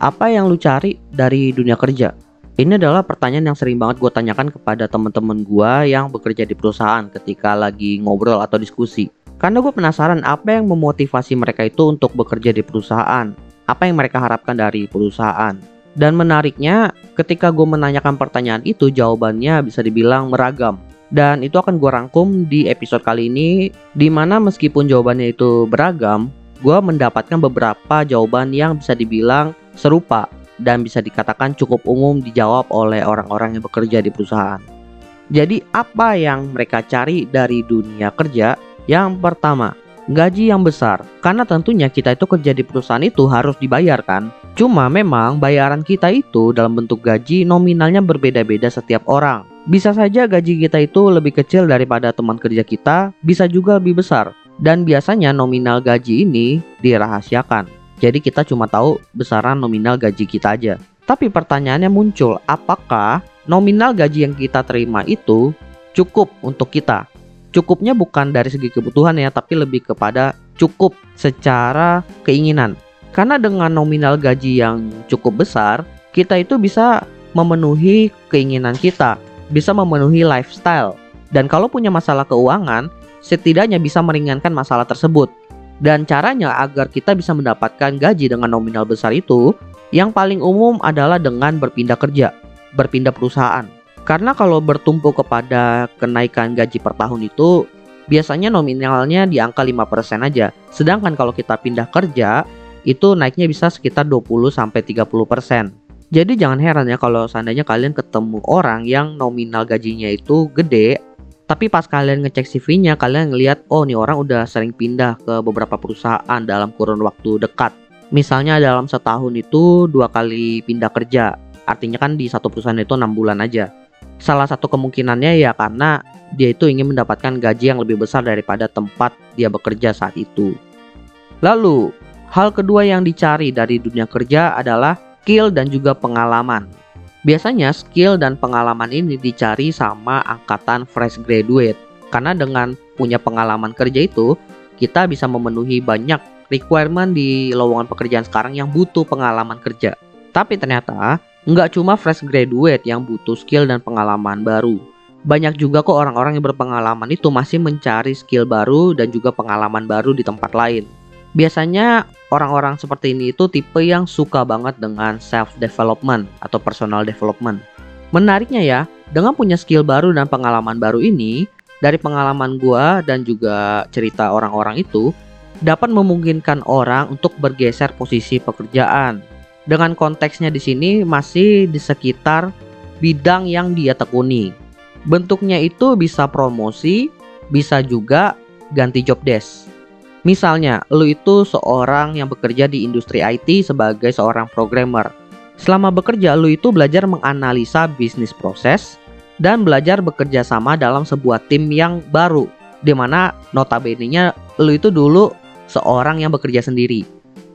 Apa yang lu cari dari dunia kerja? Ini adalah pertanyaan yang sering banget gue tanyakan kepada teman-teman gue yang bekerja di perusahaan ketika lagi ngobrol atau diskusi. Karena gue penasaran apa yang memotivasi mereka itu untuk bekerja di perusahaan. Apa yang mereka harapkan dari perusahaan. Dan menariknya, ketika gue menanyakan pertanyaan itu, jawabannya bisa dibilang meragam. Dan itu akan gue rangkum di episode kali ini, di mana meskipun jawabannya itu beragam, gue mendapatkan beberapa jawaban yang bisa dibilang serupa dan bisa dikatakan cukup umum dijawab oleh orang-orang yang bekerja di perusahaan. Jadi apa yang mereka cari dari dunia kerja? Yang pertama, gaji yang besar. Karena tentunya kita itu kerja di perusahaan itu harus dibayarkan. Cuma memang bayaran kita itu dalam bentuk gaji nominalnya berbeda-beda setiap orang. Bisa saja gaji kita itu lebih kecil daripada teman kerja kita, bisa juga lebih besar. Dan biasanya nominal gaji ini dirahasiakan. Jadi kita cuma tahu besaran nominal gaji kita aja. Tapi pertanyaannya muncul, apakah nominal gaji yang kita terima itu cukup untuk kita? Cukupnya bukan dari segi kebutuhan ya, tapi lebih kepada cukup secara keinginan. Karena dengan nominal gaji yang cukup besar, kita itu bisa memenuhi keinginan kita, bisa memenuhi lifestyle. Dan kalau punya masalah keuangan, setidaknya bisa meringankan masalah tersebut. Dan caranya agar kita bisa mendapatkan gaji dengan nominal besar itu, yang paling umum adalah dengan berpindah kerja, berpindah perusahaan. Karena kalau bertumpu kepada kenaikan gaji per tahun itu, biasanya nominalnya di angka 5% aja. Sedangkan kalau kita pindah kerja, itu naiknya bisa sekitar 20 sampai 30%. Jadi jangan heran ya kalau seandainya kalian ketemu orang yang nominal gajinya itu gede tapi pas kalian ngecek CV-nya, kalian ngelihat oh nih orang udah sering pindah ke beberapa perusahaan dalam kurun waktu dekat. Misalnya dalam setahun itu dua kali pindah kerja. Artinya kan di satu perusahaan itu enam bulan aja. Salah satu kemungkinannya ya karena dia itu ingin mendapatkan gaji yang lebih besar daripada tempat dia bekerja saat itu. Lalu, hal kedua yang dicari dari dunia kerja adalah skill dan juga pengalaman. Biasanya skill dan pengalaman ini dicari sama angkatan fresh graduate karena dengan punya pengalaman kerja itu kita bisa memenuhi banyak requirement di lowongan pekerjaan sekarang yang butuh pengalaman kerja. Tapi ternyata nggak cuma fresh graduate yang butuh skill dan pengalaman baru. Banyak juga kok orang-orang yang berpengalaman itu masih mencari skill baru dan juga pengalaman baru di tempat lain. Biasanya orang-orang seperti ini itu tipe yang suka banget dengan self development atau personal development. Menariknya ya, dengan punya skill baru dan pengalaman baru ini, dari pengalaman gua dan juga cerita orang-orang itu dapat memungkinkan orang untuk bergeser posisi pekerjaan. Dengan konteksnya di sini masih di sekitar bidang yang dia tekuni. Bentuknya itu bisa promosi, bisa juga ganti job desk. Misalnya, lu itu seorang yang bekerja di industri IT sebagai seorang programmer. Selama bekerja, lu itu belajar menganalisa bisnis proses dan belajar bekerja sama dalam sebuah tim yang baru. Di mana notabene-nya lu itu dulu seorang yang bekerja sendiri.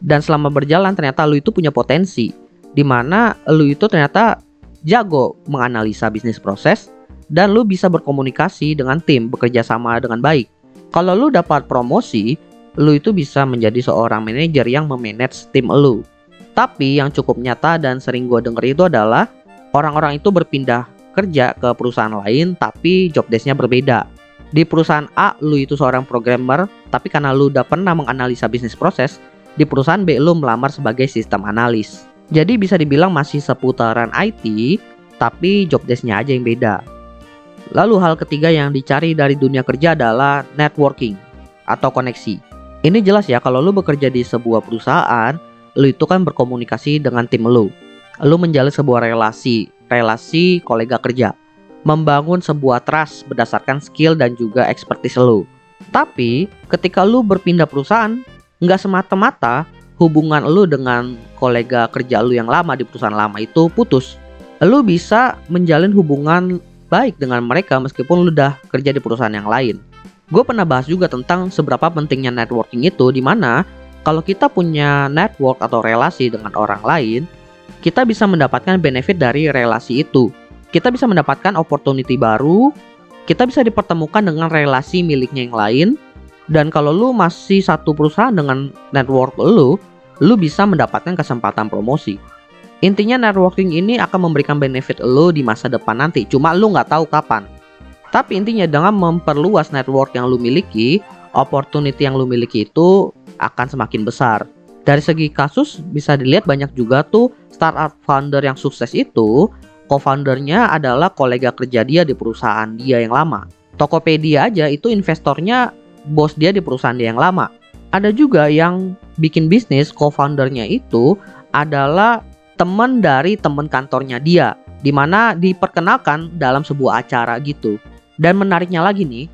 Dan selama berjalan ternyata lu itu punya potensi. Di mana lu itu ternyata jago menganalisa bisnis proses dan lu bisa berkomunikasi dengan tim bekerja sama dengan baik. Kalau lu dapat promosi, lu itu bisa menjadi seorang manajer yang memanage tim lu. Tapi yang cukup nyata dan sering gue denger itu adalah orang-orang itu berpindah kerja ke perusahaan lain tapi job desknya berbeda. Di perusahaan A lu itu seorang programmer tapi karena lu udah pernah menganalisa bisnis proses, di perusahaan B lu melamar sebagai sistem analis. Jadi bisa dibilang masih seputaran IT tapi job desknya aja yang beda. Lalu hal ketiga yang dicari dari dunia kerja adalah networking atau koneksi. Ini jelas ya kalau lu bekerja di sebuah perusahaan, lu itu kan berkomunikasi dengan tim lu. Lu menjalin sebuah relasi, relasi kolega kerja. Membangun sebuah trust berdasarkan skill dan juga expertise lu. Tapi ketika lu berpindah perusahaan, nggak semata-mata hubungan lu dengan kolega kerja lu yang lama di perusahaan lama itu putus. Lu bisa menjalin hubungan baik dengan mereka meskipun lu udah kerja di perusahaan yang lain gue pernah bahas juga tentang seberapa pentingnya networking itu di mana kalau kita punya network atau relasi dengan orang lain, kita bisa mendapatkan benefit dari relasi itu. Kita bisa mendapatkan opportunity baru, kita bisa dipertemukan dengan relasi miliknya yang lain, dan kalau lu masih satu perusahaan dengan network lu, lu bisa mendapatkan kesempatan promosi. Intinya networking ini akan memberikan benefit lu di masa depan nanti, cuma lu nggak tahu kapan. Tapi intinya dengan memperluas network yang lu miliki, opportunity yang lu miliki itu akan semakin besar. Dari segi kasus bisa dilihat banyak juga tuh startup founder yang sukses itu co-foundernya adalah kolega kerja dia di perusahaan dia yang lama. Tokopedia aja itu investornya bos dia di perusahaan dia yang lama. Ada juga yang bikin bisnis co-foundernya itu adalah teman dari teman kantornya dia, di mana diperkenalkan dalam sebuah acara gitu. Dan menariknya lagi nih,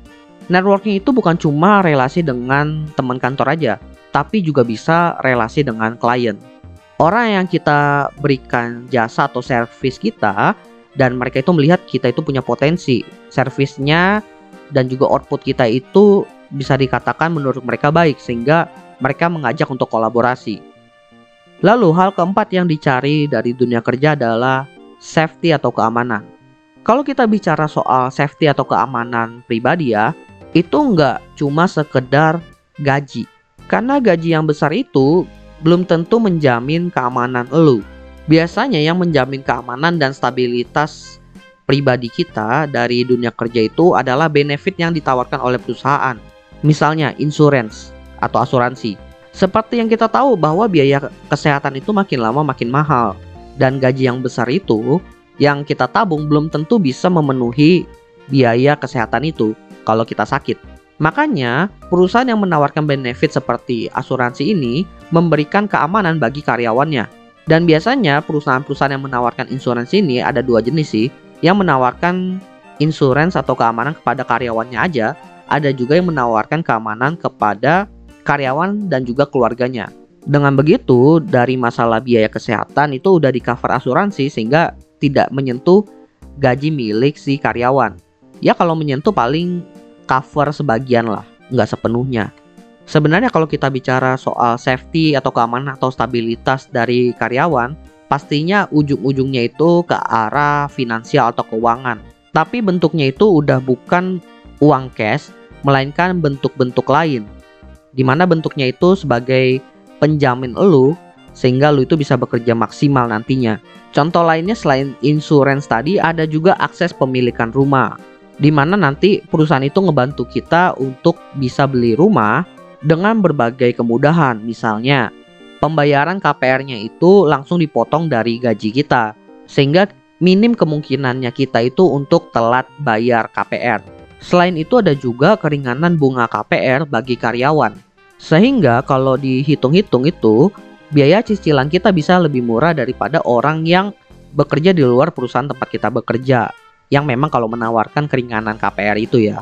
networking itu bukan cuma relasi dengan teman kantor aja, tapi juga bisa relasi dengan klien. Orang yang kita berikan jasa atau servis kita dan mereka itu melihat kita itu punya potensi, servisnya dan juga output kita itu bisa dikatakan menurut mereka baik sehingga mereka mengajak untuk kolaborasi. Lalu hal keempat yang dicari dari dunia kerja adalah safety atau keamanan. Kalau kita bicara soal safety atau keamanan pribadi ya, itu nggak cuma sekedar gaji. Karena gaji yang besar itu belum tentu menjamin keamanan lu. Biasanya yang menjamin keamanan dan stabilitas pribadi kita dari dunia kerja itu adalah benefit yang ditawarkan oleh perusahaan. Misalnya insurance atau asuransi. Seperti yang kita tahu bahwa biaya kesehatan itu makin lama makin mahal dan gaji yang besar itu yang kita tabung belum tentu bisa memenuhi biaya kesehatan itu kalau kita sakit. Makanya, perusahaan yang menawarkan benefit seperti asuransi ini memberikan keamanan bagi karyawannya. Dan biasanya perusahaan-perusahaan yang menawarkan insuransi ini ada dua jenis sih. Yang menawarkan insurans atau keamanan kepada karyawannya aja, ada juga yang menawarkan keamanan kepada karyawan dan juga keluarganya. Dengan begitu, dari masalah biaya kesehatan itu udah di cover asuransi sehingga tidak menyentuh gaji milik si karyawan. Ya kalau menyentuh paling cover sebagian lah, nggak sepenuhnya. Sebenarnya kalau kita bicara soal safety atau keamanan atau stabilitas dari karyawan, pastinya ujung-ujungnya itu ke arah finansial atau keuangan. Tapi bentuknya itu udah bukan uang cash, melainkan bentuk-bentuk lain. Di mana bentuknya itu sebagai penjamin elu sehingga lu itu bisa bekerja maksimal nantinya. Contoh lainnya selain insurance tadi ada juga akses pemilikan rumah di mana nanti perusahaan itu ngebantu kita untuk bisa beli rumah dengan berbagai kemudahan. Misalnya, pembayaran KPR-nya itu langsung dipotong dari gaji kita, sehingga minim kemungkinannya kita itu untuk telat bayar KPR. Selain itu ada juga keringanan bunga KPR bagi karyawan. Sehingga kalau dihitung-hitung itu, biaya cicilan kita bisa lebih murah daripada orang yang bekerja di luar perusahaan tempat kita bekerja yang memang kalau menawarkan keringanan KPR itu ya.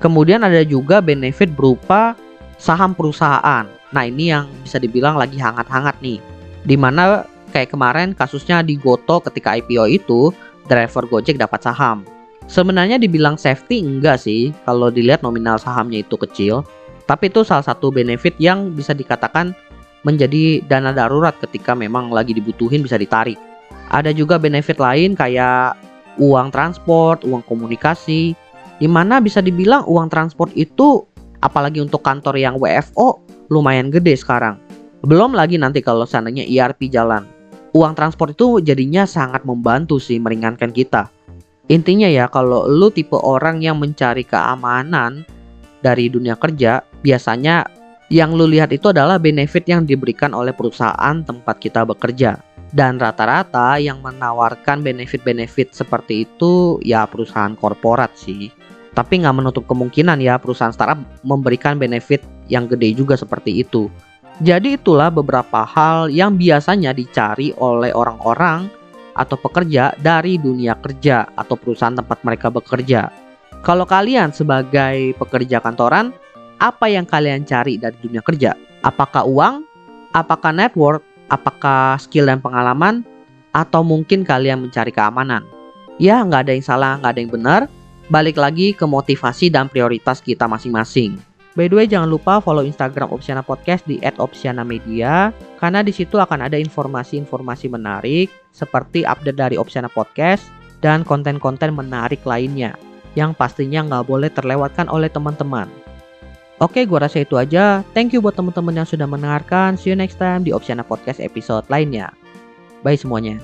Kemudian ada juga benefit berupa saham perusahaan. Nah ini yang bisa dibilang lagi hangat-hangat nih. Di mana kayak kemarin kasusnya di Goto ketika IPO itu driver Gojek dapat saham. Sebenarnya dibilang safety enggak sih kalau dilihat nominal sahamnya itu kecil. Tapi itu salah satu benefit yang bisa dikatakan menjadi dana darurat ketika memang lagi dibutuhin bisa ditarik. Ada juga benefit lain kayak uang transport, uang komunikasi, di mana bisa dibilang uang transport itu apalagi untuk kantor yang WFO lumayan gede sekarang. Belum lagi nanti kalau seandainya ERP jalan. Uang transport itu jadinya sangat membantu sih meringankan kita. Intinya ya kalau lu tipe orang yang mencari keamanan dari dunia kerja, biasanya yang lu lihat itu adalah benefit yang diberikan oleh perusahaan tempat kita bekerja. Dan rata-rata yang menawarkan benefit-benefit seperti itu ya perusahaan korporat sih. Tapi nggak menutup kemungkinan ya perusahaan startup memberikan benefit yang gede juga seperti itu. Jadi itulah beberapa hal yang biasanya dicari oleh orang-orang atau pekerja dari dunia kerja atau perusahaan tempat mereka bekerja. Kalau kalian sebagai pekerja kantoran, apa yang kalian cari dari dunia kerja? Apakah uang? Apakah network? apakah skill dan pengalaman atau mungkin kalian mencari keamanan. Ya, nggak ada yang salah, nggak ada yang benar. Balik lagi ke motivasi dan prioritas kita masing-masing. By the way, jangan lupa follow Instagram Opsiana Podcast di @opsiana_media karena di situ akan ada informasi-informasi menarik seperti update dari Opsiana Podcast dan konten-konten menarik lainnya yang pastinya nggak boleh terlewatkan oleh teman-teman. Oke, gua rasa itu aja. Thank you buat teman-teman yang sudah mendengarkan. See you next time di Opsiana Podcast episode lainnya. Bye semuanya.